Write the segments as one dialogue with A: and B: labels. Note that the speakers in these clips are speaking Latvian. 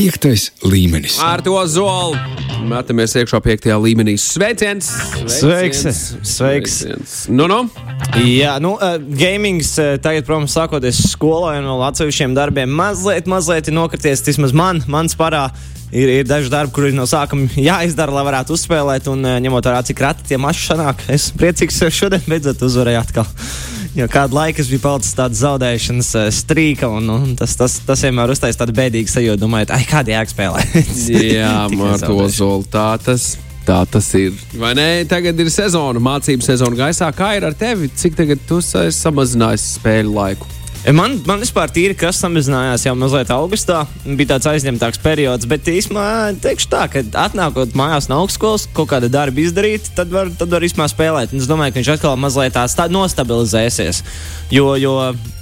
A: Piektais līmenis.
B: Ar to zolu metamies iekšā piektajā līmenī. Sveiciens!
C: Sveiks! Sveiks!
B: Nu, nu?
C: Jā, nu, uh, gamings uh, tagad, protams, sākoties skolā un vēl atsevišķiem darbiem, mazliet, mazliet ir nokrities. Vismaz man, mans parā. Ir, ir daži darbi, kuriem no sākuma jāizdara, lai varētu uzspēlēt. Un, uh, ņemot vērā, cik reti tie mači sanāk, es priecīgs, ka šodien beidzot uzvarēju atkal. Jo kādu laiku es biju palicis tāds zaudēšanas uh, strīka, un, un tas, tas, tas vienmēr uztaisīja tādu bēdīgu sajūtu. Domājot, ai, kāda jēga spēlēt?
B: Jā, zolu tā tas. Tā tas ir. Vai ne? Tagad ir sezona, mācību sezona gaisā. Kā ir ar tevi? Cik tagad tu esi samazinājis spēļu laiku?
C: Man, man vispār tīri, kas samazinājās jau mazliet augustā. Bija tāds aizņemtāks periods, bet īstenībā teikšu tā, ka atnākot mājās no augstskolas, kaut kāda darba izdarīt, tad var, tad var īstenībā spēlēt. Un es domāju, ka viņš atkal mazliet tāds tā nostabilizēsies. Jo, jo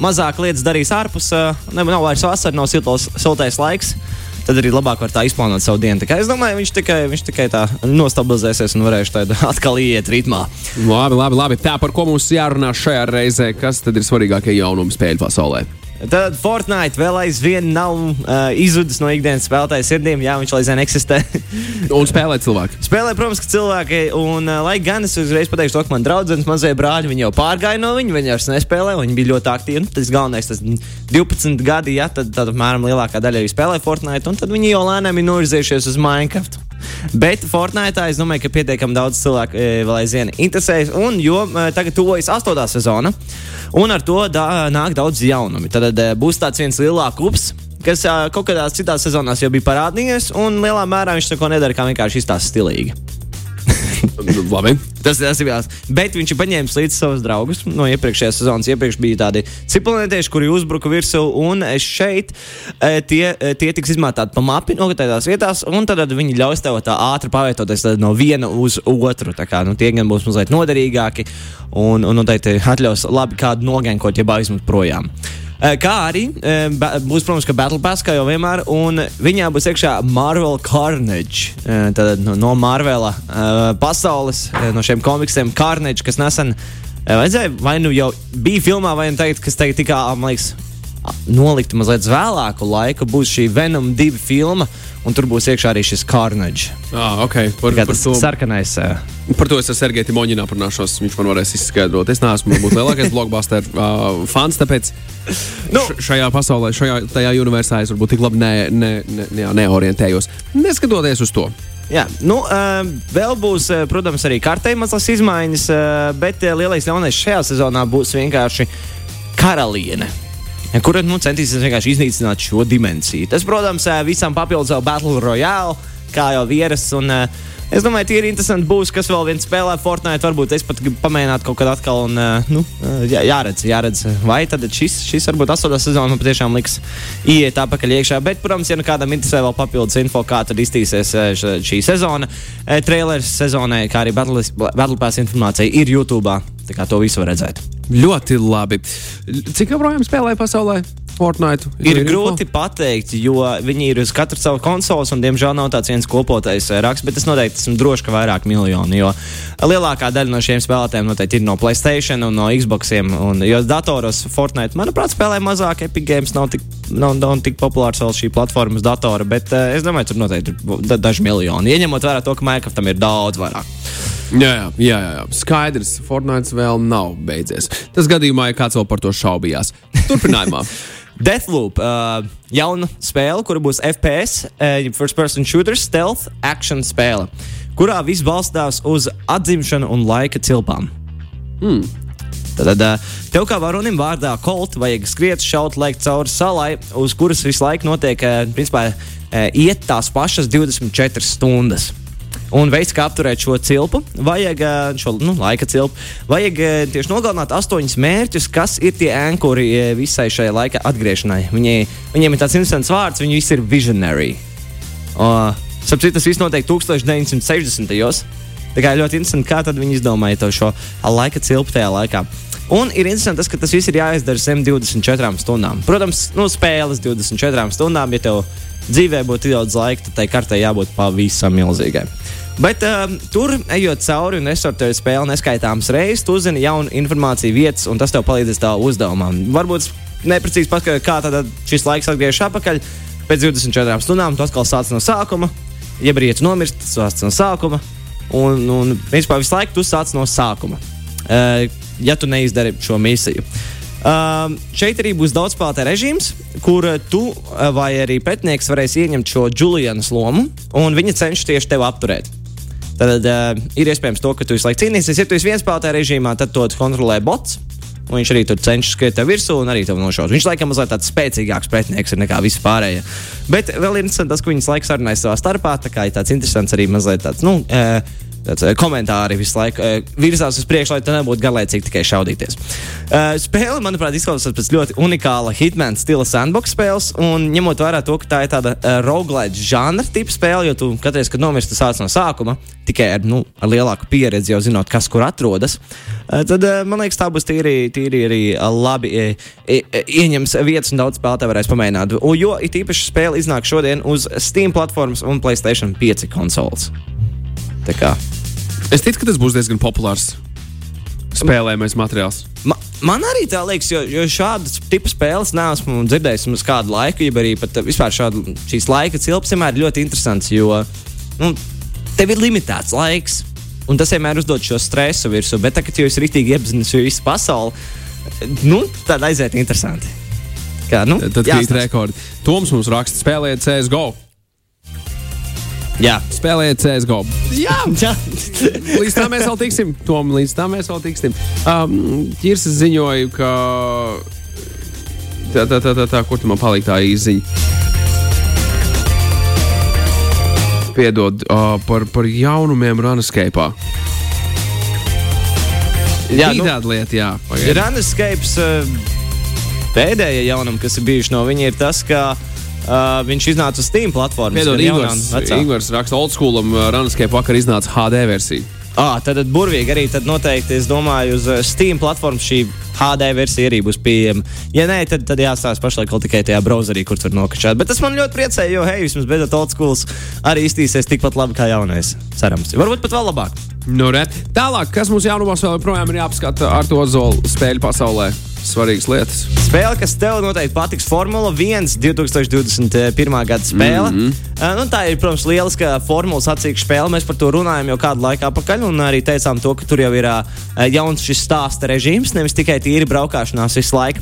C: mazāk lietas darīs ārpus, ne, nav vairs vasara, nav siltais laiks. Tad arī labāk var tā izplānot savu dienu. Tā kā Es domāju, viņš tikai, viņš tikai tā nostabilizēsies un varēšu tādā atkal iet ritmā.
B: Labi, labi, labi. Tā par ko mums jārunā šajā reizē, kas tad ir svarīgākie jaunumi spēļu pasaulē?
C: Tad Fortnite vēl aizvien nav uh, izzudis no ikdienas spēlētāja sirdīm. Jā, viņš aizvien eksistē.
B: Un spēlē cilvēki.
C: Spēlē, protams, ka cilvēki, un uh, lai gan es uzreiz pateikšu, to, ka man draugs, mazie brāļi, viņi jau pārgāja no viņa, viņi vairs nespēlē, viņi bija ļoti aktīvi. Nu, tas galvenais, tas 12 gadi, ja tad, tad apmēram lielākā daļa arī spēlē Fortnite, un tad viņi jau lēnām ir novirzījušies uz Minecraft. Bet Fortnite es domāju, ka pietiekami daudz cilvēku e, vēl aizvien interesējas, un jo e, tagad tuvojas astotā sezona, un ar to dā, nāk daudz jaunumi. Tad e, būs tāds viens lielāks ups. Kas ā, kaut kādās citās sezonās jau bija parādījies, un lielā mērā viņš neko nedara, kā vienkārši izstāsta stilīgi.
B: Labi.
C: Tas, tas ir viens. Bet viņš ir paņēmis līdzi savus draugus no iepriekšējās sezonas. Iepriekš bija tādi ciprānētieši, kuri uzbruka virsū, un šeit e, tie, e, tie tiks izmantāti pa mapi noteiktās vietās, un tad viņi ļaus tev tā ātri pavietoties tad no viena uz otru. Tā kā, nu, tie gan būs mazliet noderīgāki, un, un noteikti atļaus labi kādu nogenkot, ja aizmut projām. Eh, Kā arī eh, būs, protams, ka Battle Pass, kā jau vienmēr, un viņā būs iekšā Marvel Carnage. eh, Tad no, no Marvela pasaules, no šiem komiksiem Carnage, kas nesen vajadzēja, vai nu jau bija filmā, vai nu tagad, kas tagad tikā, man liekas, nolikta mazliet vēlāku laiku, būs šī Venom 2 filma, un tur būs iekšā arī šis Carnage.
B: Ah, okay. par,
C: Kā
B: par,
C: tas
B: to,
C: sarkanais. eh,
B: par to es ar Sergeju Timoņinu aprunāšos. Viņš man varēs izskaidrot. Es neesmu varbūt lielākais blockbuster uh, fans, tāpēc
C: Nu.
B: šajā pasaulē, šajā tajā universā es varbūt tik labi ne, ne, ne, ne, neorientējos. Neskatoties uz to.
C: Jā, nu, uh, vēl būs, uh, protams, arī kārtējuma mazas izmaiņas, uh, bet uh, lielais ļaunais šajā sezonā būs vienkārši karaliene. Kura nu, centīsies vienkārši iznīcināt šo dimensiju. Tas, protams, uh, visam papildus vēl Battle Royale, kā jau vieras. Un, uh, es domāju, tie ir interesanti būs, kas vēl viens spēlē Fortnite. Varbūt es pat gribu pamēģināt kaut kad atkal. Un, uh, nu, jā, jāredz, jāredz, vai tad šis, šis varbūt astotā sezona man patiešām liks iet atpakaļ iekšā. Bet, protams, ja nu kādam interesē vēl papildus info, kā tad iztīsies eh, šī sezona, eh, trailers sezonai, kā arī Battle Battle Pass informācija ir YouTube. Tā kā to visu var redzēt.
B: Ļoti labi. Cik joprojām spēlē pasaulē Fortnite?
C: Ir
B: info?
C: grūti pateikt, jo viņi ir uz katru savu konsoli, un, diemžēl, nav tāds viens kopotais eh, raksts, bet es noteikti esmu drošs, ka vairāk miljoni. Jo lielākā daļa no šiem spēlētājiem noteikti ir no Playstation un no Xboxiem. Un, jo datoros Fortnite, manuprāt, spēlē mazāk. Epic Games nav tik, nav, nav tik populārs vēl šī platformas datora, bet uh, es domāju, tur noteikti ir da, daži miljoni. Ieņemot vērā to, ka Minecraftam ir daudz vairāk.
B: Jā, jā, jā, jā. Skaidrs, Fortnite vēl nav beidzies. Tas gadījumā, ja kāds vēl par to šaubījās. Turpinājumā.
C: Deathloop, uh, jauna spēle, kura būs FPS, uh, First Person Shooter, Stealth, Action spēle, kurā viss balstās uz atzimšanu un laika cilpām. Hmm. Tad uh, tev kā varonim vārdā Colt vajag skriet, šaut, lekt cauri salai, uz kuras visu laiku notiek, uh, principā, uh, iet tās pašas 24 stundas. Un veids, kā apturēt šo cilpu, vajag ā, šo nu, laika cilpu, vajag ā, tieši nogalināt astoņus mērķus, kas ir tie ankuri ā, visai šai laika atgriešanai. Viņi, viņiem ir tāds interesants vārds, viņi visi ir visionary. Uh, Sapratu, tas viss notiek 1960. gados. Tā kā ļoti interesanti, kā viņi izdomāja to šo laika cilpu tajā laikā. Un ir interesanti, tas, ka tas viss ir jāizdara zem 24 stundām. Protams, nu, spēles 24 stundām, ja tev dzīvē būtu daudz laika, tad tai kartē jābūt pavisam milzīgai. Bet um, tur, ejot cauri un nesortējot spēli neskaitāmas reizes, tu uzzini jaunu informāciju vietas, un tas tev palīdzēs tā uzdevumā. Varbūt neprecīzi paskaidrot, kā tad šis laiks atgriežas atpakaļ. pēc 24 stundām tu atkal sāc no sākuma. Ja brīdis nomirst, sāc no sākuma. Un, un principā visu laiku tu sāc no sākuma, uh, ja tu neizdari šo misiju. Uh, šeit arī būs daudz spēlētāju režīms, kur tu uh, vai arī pretinieks varēs ieņemt šo Julienas lomu, un viņa cenšas tieši tevi apturēt. Tad uh, ir iespējams, to, ka tu visu laiku cīnīsies. Ja tu esi viens spēlētāju režīmā, tad to kontrolē bots. Un viņš arī tur cenšas skriet virsū un arī tev nošaut. Viņš laikam mazliet tāds spēcīgāks pretinieks ir nekā visi pārējie. Bet vēl ir interesanti tas, ka viņas laiks sarunājas savā starpā. Tā kā ir tāds interesants arī mazliet tāds. Nu, e, Tāds, e, komentāri visu laiku e, virzās uz priekšu, lai tā nebūtu garlaicīgi tikai šaudīties. E, spēle, manuprāt, izklausās pēc ļoti unikāla hitman stila sandbox spēles. Un ņemot vērā to, ka tā ir tāda roguelite žanra tipa spēle, jo tu katru reizi, kad nomirsti, sāc no sākuma, tikai ar, nu, ar lielāku pieredzi, jau zinot, kas kur atrodas. Tad man liekas, tā būs tīri, tīri arī labi e, e, ieņems vietas un daudz spēlētāju varēs pamēģināt. Jo it īpaši spēle iznāk šodien uz Steam platformas un Playstation 5 konsoles. Tā
B: Es ticu, ka tas būs diezgan populārs spēlējamais materiāls.
C: Ma, man arī tā liekas, jo, jo šādas tipas spēles neesmu dzirdējis uz kādu laiku, ja arī pat vispār šādu, šīs laika cilps vienmēr ir ļoti interesants, jo nu, tev ir limitēts laiks. Un tas vienmēr uzdod šo stresu virsū, bet tagad, kad jūs rītīgi iepazīstat visu pasauli, nu, tad aiziet interesanti. Kā, nu,
B: tad krīt rekordi. Toms mums raksta, spēlējiet CSGO.
C: Jā,
B: spēlējiet CSGO.
C: Jā, jā.
B: līdz tam mēs vēl tiksim. Tom, līdz tam mēs vēl tiksim. Um, Kirsis ziņoja, ka. Tā, tā, tā, tā, tā kur tu man palika tā īziņa? Piedod uh, par, par jaunumiem Runescape. Jā, nu, tāda lieta, jā.
C: Runescape uh, pēdējie jaunumi, kas ir bijuši no viņa, ir tas, ka Uh, viņš iznāca uz Steam platformas.
B: Piedod, Ingūns, Ingūns raksta, old schoolam uh, Runescape vakar iznāca HD versija.
C: Ah, tad, tad burvīgi arī tad noteikti, es domāju, uz Steam platformas šī HD versija arī būs pieejama. Ja nē, tad, tad jāstāsta pašlaik tikai tajā browserī, kur tur nokačāt. Bet tas man ļoti priecē, jo, hei, vismaz beidzot old schools arī iztīsies tikpat labi kā jaunais. Cerams, varbūt pat vēl labāk.
B: Nu, re. Tālāk, kas mums jaunumos vēl joprojām ir jāapskata ar to zolu spēļu pasaulē? Svarīgas lietas.
C: Spēle, kas tev noteikti patiks, Formula 1 2021. gada spēle. Mm -hmm. nu, tā ir, protams, lieliska formulas atcīkša spēle. Mēs par to runājam jau kādu laiku atpakaļ, un arī teicām to, ka tur jau ir uh, jauns šis stāsta režīms, nevis tikai tīri braukšanās visu laiku.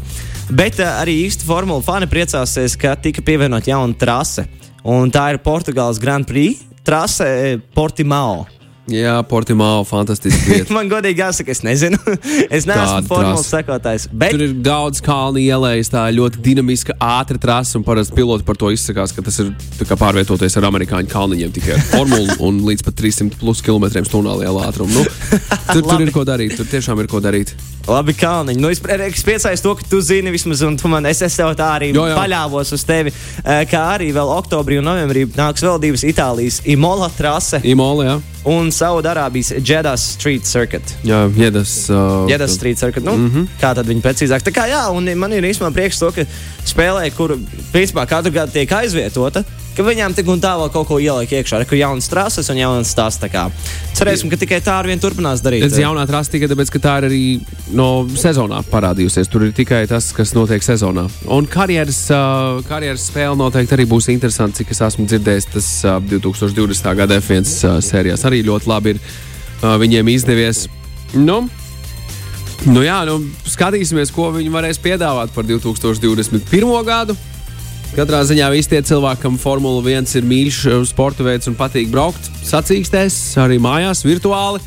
C: Bet uh, arī īsti formula fani priecāsies, ka tika pievienot jauna trase. Un tā ir Portugāles Grand Prix trase Portimao.
B: Jā, Portimāo fantastiski.
C: Man godīgi jāsaka, es nezinu. es neesmu formāls sekotājs. Bet...
B: Tur ir daudz kalnu ielējas, tā ļoti dinamiska, ātra trasa, un parasti piloti par to izsakās, ka tas ir pārvietoties ar amerikāņu kalniņiem tikai ar formulu un līdz pat 300 plus km stundā liela ātruma. Nu, tur, tur ir ko darīt, tur tiešām ir ko darīt.
C: Labi, Kalniņ. Nu, es, es priecājos to, ka tu zini, vismaz, un tu man, es, es tev tā arī jo, jo. paļāvos uz tevi. Kā arī vēl oktobrī un novembrī nāks vēl divas Itālijas Imola trase.
B: Imola, jā.
C: Un Saudārābijas Jedas Street Circuit.
B: Jā, Jedas. Uh,
C: Jedas Street Circuit. Nu, mm -hmm. Kā tad viņi precīzāk? Tā kā jā, un man ir īstenībā prieks to, ka spēlē, kur principā katru gadu tiek aizvietota ka viņām tik un tā vēl kaut ko ieliek iekšā. Ir jaunas trases un jaunas tās. Cerēsim, ka tikai tā arī turpinās darīt.
B: Tas jaunā trasa tikai tāpēc, ka tā ir arī no sezonā parādījusies. Tur ir tikai tas, kas notiek sezonā. Un karjeras, uh, karjeras spēle noteikti arī būs interesanta, cik es esmu dzirdējis. Tas uh, 2020. gada F1 uh, sērijās arī ļoti labi ir uh, viņiem izdevies. Nu, Nu jā, nu, skatīsimies, ko viņi varēs piedāvāt par 2021. gadu. Katrā ziņā visi tie cilvēki, kam Formula 1 ir mīļš uh, sporta veids un patīk braukt sacīkstēs, arī mājās, virtuāli.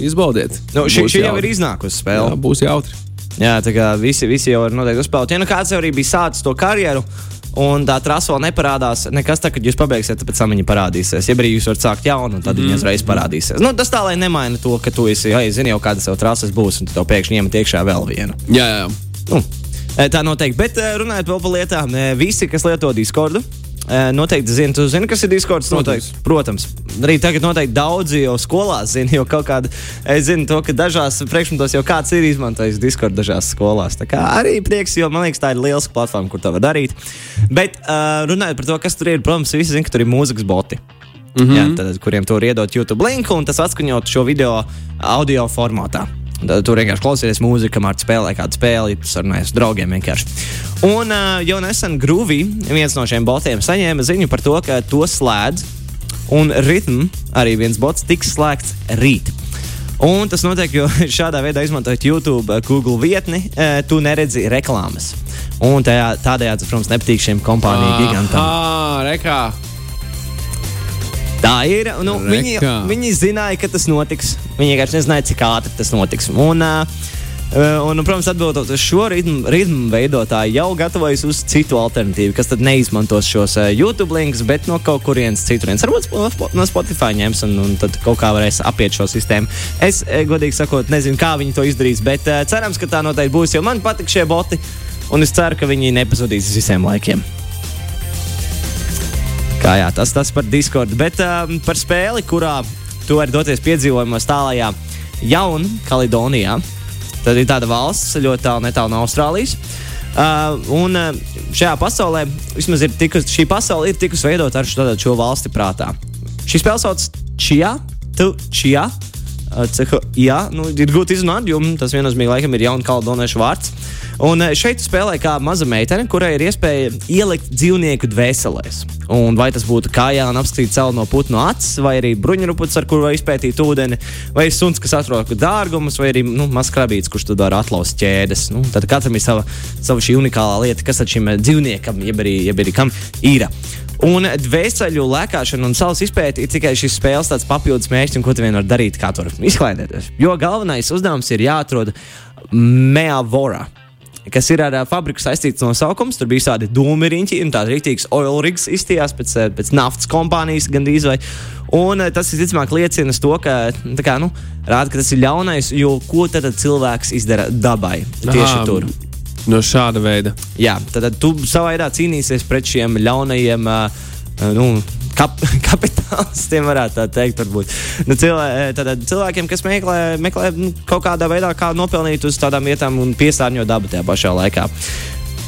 B: Izbaudiet.
C: Nu, šī, šī jau ir iznākusi spēle.
B: Jā, būs jautri.
C: Jā, tā kā visi, visi jau ir noteikti uzspēlēti. Ja nu kāds jau arī bija sācis to karjeru, un tā trasa vēl neparādās, nekas tā, kad jūs pabeigsiet, tad tam viņa parādīsies. Ja arī jūs varat sākt jaunu, un tad mm. viņa uzreiz parādīsies. Nu, tas tā, lai nemaina to, ka tu esi, ja zini jau, kādas jau trases būs, un tu tev pēkšņi iemet iekšā vēl vienu.
B: Jā, jā.
C: Nu, Tā noteikti. Bet runājot vēl par lietām, visi, kas lieto Discordu. Noteikti zina, tu zini, kas ir Discord. Protams. Protams. Arī tagad noteikti daudzi jau skolās zina, jo kaut kāda, es zinu to, ka dažās priekšmetos jau kāds ir izmantojis Discord dažās skolās. Tā kā arī prieks, jo man liekas, tā ir liela platforma, kur to var darīt. Bet uh, runājot par to, kas tur ir, protams, visi zina, ka tur ir mūzikas boti. Mm -hmm. Jā, tad, kuriem tur iedot YouTube linku un tas atskaņot šo video audio formātā. Tad tur vienkārši klausīties mūziku, kamēr spēlē kādu spēli, sarunājas ar draugiem vienkārši. Un uh, jau nesen Groovy, viens no šiem botiem, saņēma ziņu par to, ka to slēdz. Un Rhythm, arī viens bots, tiks slēgts rīt. Un tas notiek, jo šādā veidā izmantojot YouTube, Google vietni, tu neredzi reklāmas. Un tajā, tādējādi, protams, nepatīk šiem kompāniju gigantam.
B: Ah, rekā.
C: Tā ir. Nu, viņi, viņi zināja, ka tas notiks. Viņi vienkārši nezināja, cik ātri tas notiks. Un, uh, Un, un, protams, atbildot uz šo ritmu, ritmu veidotāju, jau gatavojas uz citu alternatīvu, kas tad neizmantos šos YouTube linkus, bet no kaut kurienes citurienes. Varbūt no Spotify ņems un, un tad kaut kā varēs apiet šo sistēmu. Es, godīgi sakot, nezinu, kā viņi to izdarīs, bet cerams, ka tā noteikti būs, jo man patīk šie boti, un es ceru, ka viņi nepazudīs uz visiem laikiem. Kā jā, tas, tas par Discord, bet um, par spēli, kurā tu vari doties piedzīvojumos tālākajā Jaunkaledonijā. Tad ir tāda valsts ļoti tālu, netālu no Austrālijas. Uh, un uh, šajā pasaulē, vismaz tikus, šī pasaule ir tikusi veidota ar šo, šo valsti prātā. Šī spēle sauc Chia, tu Chia. Uh, cehu, jā, nu, ir grūti izrunāt, jo tas viennozīmīgi laikam ir jaunkaldoniešu vārds. Un uh, šeit spēlē kā maza meitene, kurai ir iespēja ielikt dzīvnieku dvēselēs. Un vai tas būtu kājā un apskatīt celu no putnu acis, vai arī bruņuruputs, ar kuru var izpētīt ūdeni, vai suns, kas atrod dārgumus, vai arī nu, mazs krabīts, kurš tur var atlaust ķēdes. Nu, tad katram ir sava, sava šī unikālā lieta, kas ar šim eh, dzīvniekam, jeb arī, jeb arī kam ir. Un dvēseli lēkāšana un savas izpēta ir tikai šis spēles papildus un ko tu vien vari darīt, kā tur izklaidēties. Jo galvenais uzdevums ir jāatrod Meavora. Kas ir ar ā, fabriku saistīts nosaukums. Tur bija tādi dūmiriņķi, un tāds rīktīgs oil rigs izstījās pēc, pēc naftas kompānijas gandrīz. Vai. Un ā, tas visticamāk liecina to, ka, tā kā, nu, rāda, ka tas ir ļaunais, jo ko tad cilvēks izdara dabai tieši
B: Aha,
C: tur.
B: No šāda veida.
C: Jā, tad, tad tu savā veidā cīnīsies pret šiem ļaunajiem. Uh, Nu, kap, kapitālistiem varētu tā teikt, varbūt. Nu, cilvē, tad, cilvēkiem, kas meklē, meklē nu, kaut kādā veidā, kā nopelnīt uz tādām vietām un piesārņot dabu tajā pašā laikā.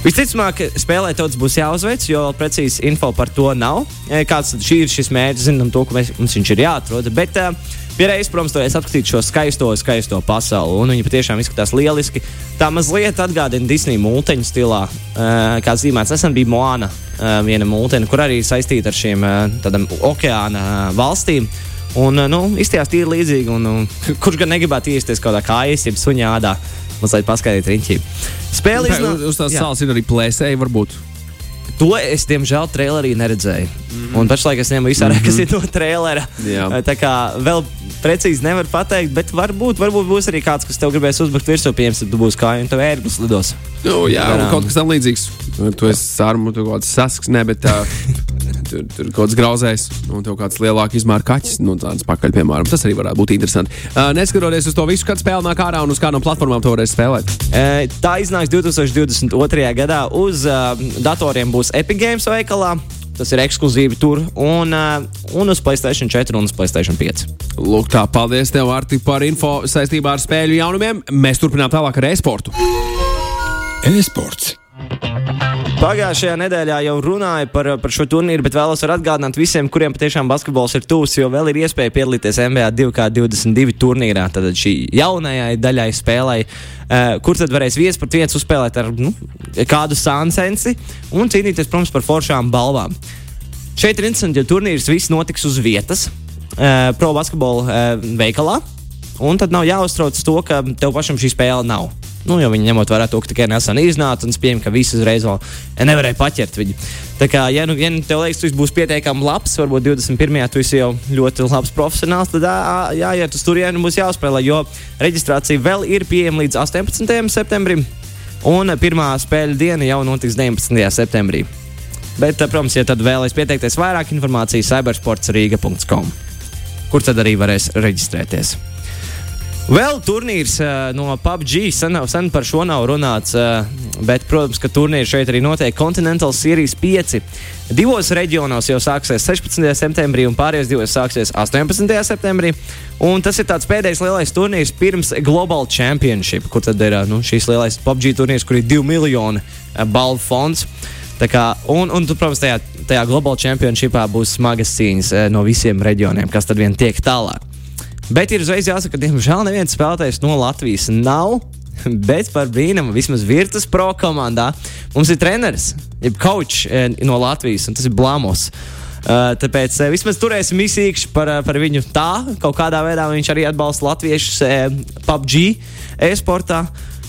C: Visticamāk, spēlē tāds būs jāuzveic, jo precīzi info par to nav. E, Kāds ir šis mērķis, zinām, to, ka mēs, mums viņš ir jāatrod. Bet uh, pierreiz, protams, varēs apskatīt šo skaisto, skaisto pasauli. Un viņi patiešām izskatās lieliski. Tā mazliet atgādina Disneja mūteņu stilā, uh, kā zīmēts. Nesen bija Moana, uh, viena mūteņa, kur arī saistīta ar šīm uh, tādām okeāna valstīm. Un, nu, izties tīri līdzīgi, un, un kurš gan negribētu iesties kaut kādā kājas, jeb suņā ādā, mazliet paskaidrot riņķī. Spēle iznāk-
B: uz tās
C: Jā.
B: salas ir arī plēsēji, varbūt.
C: To es, diemžēl, trailerī neredzēju. Mm. -hmm. Un pašlaik es ņemu visu ārā, kas ir no trailera.
B: Jā.
C: Tā kā vēl precīzi nevar pateikt, bet varbūt, varbūt būs arī kāds, kas tev gribēs uzbrukt virsū, piemēram, tad tu būsi kā un tev ērglis lidos.
B: Nu, jā,
C: Garām.
B: kaut kas tam līdzīgs. Tu esi sārmu, tu kaut kāds sasks, ne, bet tā, tur, tur kaut kāds grauzējs, un tev kāds lielāks izmēra kaķis, nu, tāds pakaļ, piemēram. Tas arī varētu būt interesanti. Uh, neskatoties uz to visu, kad spēle nāk ārā un uz kādām platformām to varēs spēlēt.
C: E, Tā iznāks 2022. gadā. Uz uh, datoriem būs Epic Games veikalā. Tas ir ekskluzīvi tur, un, uh, un uz Placēta 4 un uz Placēta 5.
B: Lūk, tā, paldies tev, Arti, par info saistībā ar spēļu jaunumiem. Mēs turpinām tālāk ar e-sportu.
A: E-sports.
C: Pagājušajā nedēļā jau runāju par, par šo turnīru, bet vēlos atgādināt visiem, kuriem patiešām basketbols ir tūs, jo vēl ir iespēja piedalīties NBA 2K22 turnīrā. Tad šī jaunajai daļai spēlei, uh, kur tad varēs viens pret viens uzspēlēt ar nu, kādu sāncensi un cīnīties, protams, par foršām balvām. Šeit ir interesanti, jo turnīrs viss notiks uz vietas, uh, pro basketbola uh, veikalā. Un tad nav jāuztrauc to, ka tev pašam šī spēle nav. Nu, jo viņi ņemot vērā to, ka tikai nesen iznāca un spējams, ka visi uzreiz vēl nevarēja paķert viņu. Tā kā, ja nu, ja nu tev liekas, tu būsi pietiekami labs, varbūt 21. tu esi jau ļoti labs profesionāls, tad jāiet uz turieni būs jāuzspēlē, jo reģistrācija vēl ir pieejama līdz 18. septembrim, un pirmā spēļu diena jau notiks 19. septembrī. Bet, ā, protams, ja tad vēlaties pieteikties vairāk informācijas, cybersportsrīga.com, kur tad arī varēs reģistrēties. Vēl turnīrs uh, no PUBG. Sen, sen par šo nav runāts, uh, bet, protams, ka turnīrs šeit arī notiek Continental Series 5. Divos reģionos jau sāksies 16. septembrī, un pārējos divos sāksies 18. septembrī. Un tas ir tāds pēdējais lielais turnīrs pirms Global Championship, kur tad ir uh, nu, šīs lielais PUBG turnīrs, kur ir 2 miljoni balvu fonds. Tā Kā, un, un, tu, protams, tajā, tajā Global Championshipā būs smagas cīņas eh, no visiem reģioniem, kas tad vien tiek tālāk. Bet ir uzreiz jāsaka, ka, diemžēl, neviens spēlētājs no Latvijas nav. Bet par brīnumu vismaz Virtus Pro komandā mums ir treneris, jeb coach eh, no Latvijas, un tas ir Blāmos. Uh, tāpēc uh, vismaz turēsim īsīkšķi par, uh, par viņu tā. Kaut kādā veidā viņš arī atbalsta latviešus PUBG e-sportā.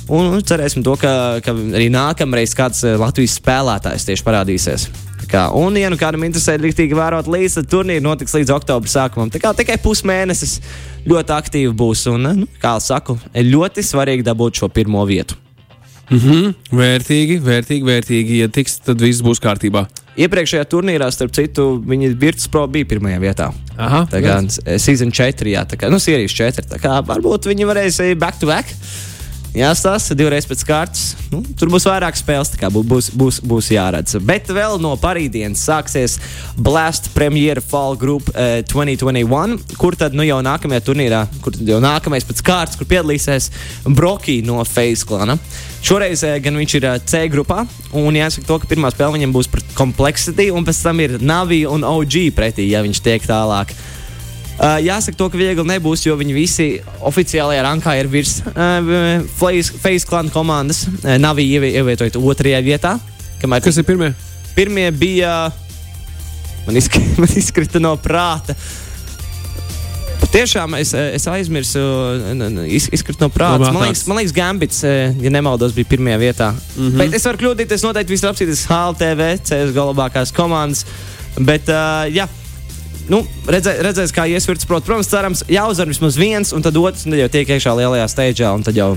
C: Un, cerēsim to, ka, ka arī nākamreiz kāds Latvijas spēlētājs tieši parādīsies. Kā, un, ja nu kādam interesē rīktīgi vērot līdzi, tad turnīrs notiks līdz oktobra sākumam. Tā kā tikai pusmēnesis ļoti aktīvi būs. Un, nu, kā jau saku, ļoti svarīgi dabūt šo pirmo vietu.
B: Mm -hmm. Vērtīgi, vērtīgi, vērtīgi. Ja tiks, tad viss būs kārtībā.
C: Iepriekšējā turnīrā, starp citu, viņi Virtus Pro bija pirmajā vietā.
B: Aha,
C: Tā kā sezona 4, jā, tā kā nu, sērijas 4. Tā kā varbūt viņi varēs ejot back to back. Jā, tas ir divreiz pēc kārtas. Nu, tur būs vairāk spēles, tā kā bū- būs, būs, būs jāredz. Bet vēl no parītdienas sāksies Blast Premier Fall Group eh, 2021, kur tad nu jau nākamajā turnīrā, kur jau nākamais pēc kārtas, kur piedalīsies Broki no Face Klana. Šoreiz eh, gan viņš ir eh, C grupā, un jāsaka, to, ka pirmā spēle viņam būs pret Complexity, un pēc tam ir Navi un OG pretī, ja viņš tiek tālāk. Uh, jāsaka, to, ka viegli nebūs, jo viņi visi oficiālajā rankā ir virs uh, Face Clan komandas. Uh, Navija ievi- ievietojot otrajā vietā. Kamēr
B: Kas ir pirmie?
C: pirmie bija. Man, izk man izkrita no prāta. Tiešām es, eh, es aizmirsu, n- iz, izkrita no prāta. Man liekas, man liekas Gambits, eh, ja nemaldos, bija pirmajā vietā. Mm -hmm. Bet es varu kļūdīties, noteikti viss ir apskatīts HLTV, CSGO labākās komandas. Bet, uh, jā. Nu, redzē, redzēs, kā iesvirts, prot, protams, cerams, jāuzvar vismaz viens, un tad otrs, un tad jau tiek iekšā lielajā steigā, un tad jau,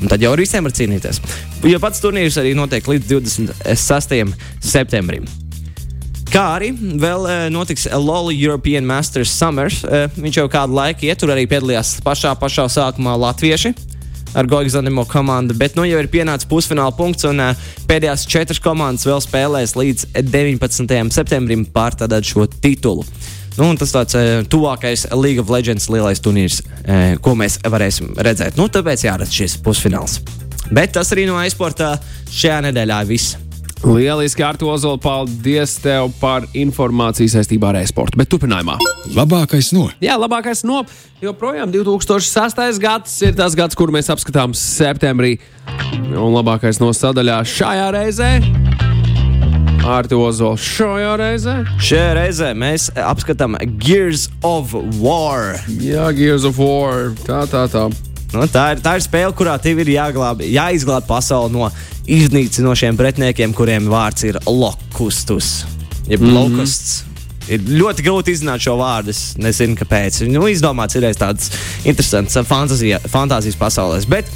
C: un tad jau ar visiem var cīnīties. Jo pats turnīrs arī notiek līdz 26. septembrim. Kā arī vēl e, notiks LOL European Masters Summers. E, viņš jau kādu laiku ietur arī piedalījās pašā, pašā sākumā Latvieši. Ar Goigzanimo komandu, bet nu jau ir pienācis pusfināla punkts, un uh, pēdējās četras komandas vēl spēlēs līdz 19. septembrim pār tādu šo titulu. Nu, un tas tāds uh, tuvākais League of Legends lielais turnīrs, uh, ko mēs varēsim redzēt. Nu, tāpēc jāredz šis pusfināls. Bet tas arī no aizsporta šajā nedēļā viss.
B: Lieliski, Artu Ozola, paldies tev par informāciju saistībā ar e-sportu. Bet turpinājumā.
A: Labākais no
B: Jā, labākais no joprojām 2006. gads ir tas gads, kuru mēs apskatām septembrī. Un labākais no sadaļā šajā reizē Artu Ozola šajā reizē.
C: Šajā reizē mēs apskatām Gears of War.
B: Jā, Gears of War. Tā, tā, tā.
C: Nu, tā, ir, tā ir spēle, kurā tev ir jāglāb, jāizglāb pasauli no iznīcinošiem pretiniekiem, kuriem vārds ir lokustus. Jeb mm -hmm. lokusts. Ir ļoti grūti izzināt šo vārdu. Es nezinu, kāpēc. Nu, izdomāts ir tāds interesants uh, fantāzijas pasaulēs. Bet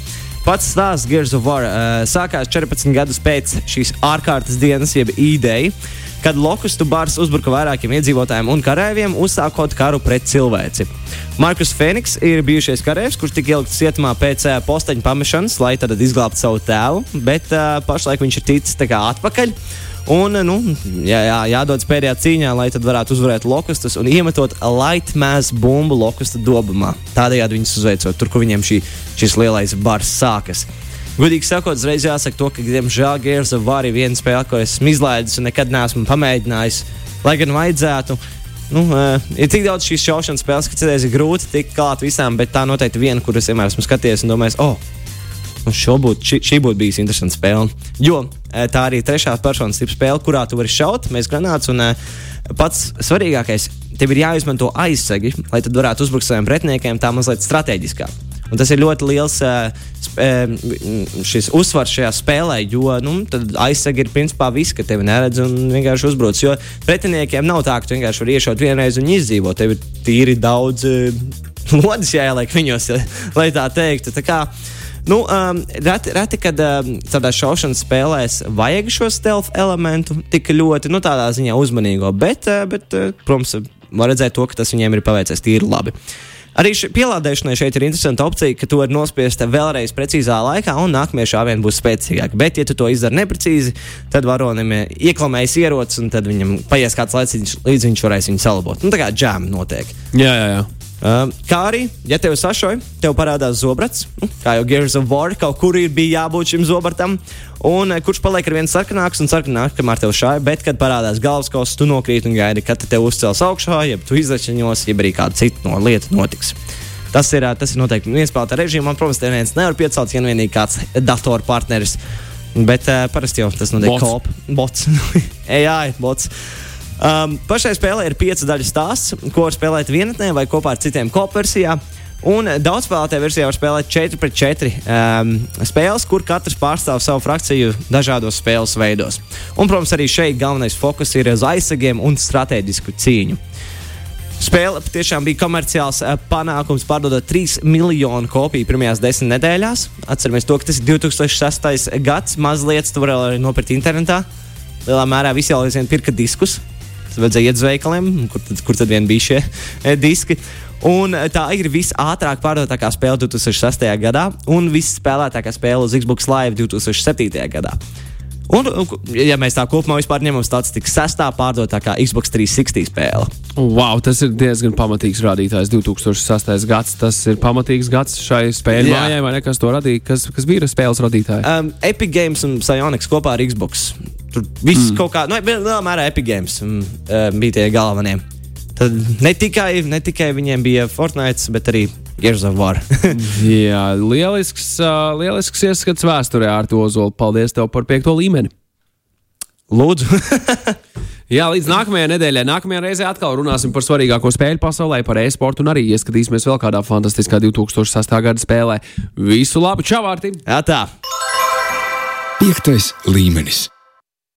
C: pats stāsts Gears of War uh, sākās 14 gadus pēc šīs ārkārtas dienas, jeb ideja, kad lokustu bars uzbruka vairākiem iedzīvotājiem un karavīriem, uzsākot karu pret cilvēci. Markus Feniks ir bijušais karavīrs, kurš tika ielikts cietumā pēc uh, posteņa pamešanas, lai tad izglābtu savu tēvu, bet uh, pašlaik viņš ir ticis atpakaļ. Un, nu, jā, jā, jādodas pēdējā cīņā, lai tad varētu uzvarēt lokustus un iemetot lightmass bumbu lokusta dobumā. Tādējādi viņus uzveicot tur, kur viņiem šī, šis lielais bars sākas. Gudīgi sakot, uzreiz jāsaka, to, ka, diemžēl, Gears of War ir viena spēle, ko esmu izlaidis un nekad neesmu pamēģinājis. Lai gan vajadzētu, nu, uh, ir tik daudz šīs šaušanas spēles, ka citreiz ir grūti tikt klāt visām, bet tā noteikti viena, kuras vienmēr esmu skatījies un domājis, oh, Nu, būt, šī, šī būtu bijusi interesanta spēle. Jo tā arī ir trešā personas tipa spēle, kurā tu vari šaut, mēs granāts. Un e, pats svarīgākais, tev ir jāizmanto aizsegi, lai tad varētu uzbrukt saviem pretiniekiem tā mazliet strateģiskāk. Un tas ir ļoti liels uh, uzsvars šajā spēlē, jo nu, aizsargi ir principā viss, ka tevi neredz un vienkārši uzbruc. Jo pretiniekiem nav tā, ka tu vienkārši vari iešaut vienreiz un izdzīvot. Tev ir tīri daudz uh, lodes jāieliek viņos, lai tā teiktu. Tā kā, Nu, um, reti, reti, kad um, tādā šaušanas spēlēs vajag šo stealth elementu, tik ļoti nu, tādā ziņā uzmanīgo, bet, uh, bet uh, protams, var redzēt to, ka tas viņiem ir paveicies tīri labi. Arī pielādēšanai šeit ir interesanta opcija, ka to var nospiest vēlreiz precīzā laikā, un nākamie šāvieni būs spēcīgāki. Bet, ja tu to izdari neprecīzi, tad varonim ieklamējas ierocis, un tad viņam paies kāds laiks, līdz viņš varēs viņu salabot. Nu, tā kā džēma notiek.
B: Jā, jā, jā.
C: Uh, kā arī, ja tev sašoja, tev parādās zobrats, kā jau Gears of War, kaut kur ir bija jābūt šim zobratam, un uh, kurš paliek ar vien sarkanāks un sarkanāks, kamēr tev šāja, bet, kad parādās galvaskauss, tu nokrīt un gaidi, kad te tev uzcels augšā, jeb tu izračiņos, jeb arī kāda cita no lieta notiks. Tas ir, tas ir noteikti viens spēlētāju režīms. Man, protams, te viens nevar piecelt, ja vienīgi kāds datorpartneris. Bet uh, parasti jau tas notiek
B: Bots.
C: kop. Bots. AI, bots. Um, pašai spēlē ir pieci daļu stāsts, ko var spēlēt vienatnē vai kopā ar citiem kopversijā. Un daudzspēlētāju versijā var spēlēt 4 pret 4 um, spēles, kur katrs pārstāv savu frakciju dažādos spēles veidos. Un, protams, arī šeit galvenais fokus ir uz aizsargiem un strateģisku cīņu. Spēle patiešām bija komerciāls eh, panākums, pārdodot 3 miljonu kopiju pirmajās desmit nedēļās. Atceramies to, ka tas ir 2006. gads. Mazliet to varēja arī nopirkt internetā. Lielā mērā visi jau aizvien pirka diskus. Tas vajadzēja iet uz veikaliem, kur tad, kur tad vien bija šie eh, diski. Un eh, tā ir visātrāk pārdotākā spēle 2006. gadā un visspēlētākā spēle uz Xbox Live 2007. gadā. Un, ja mēs tā kopumā ņemam statistiku, sestā pārdotākā Xbox 360 spēle.
B: Wow, tas ir diezgan pamatīgs rādītājs. 2008. gads. Tas ir pamatīgs gads šai spēļu
C: Jā.
B: mājai, vai ne? Kas to radīja? Kas, kas bija spēles radītāji?
C: Um, Epic Games un Psionics kopā ar Xbox. Tur viss mm. kaut kā, nu, lielā mērā Epic Games um, um, bija tie galvenie. Tad ne tikai, ne tikai viņiem bija Fortnite, bet arī Gears of War.
B: Jā, lielisks, uh, lielisks ieskats vēsturē ar to Ozolu. Paldies tev par piekto līmeni.
C: Lūdzu,
B: Jā, līdz nākamajai nedēļai. Nākamajā reizē atkal runāsim par svarīgāko spēļu pasaulē, par e-sportu un arī ieskatīsimies vēl kādā fantastiskā 2008. gada spēlē. Visu labu, čau, Vārti!
C: jā, tā.
A: Piektais līmenis.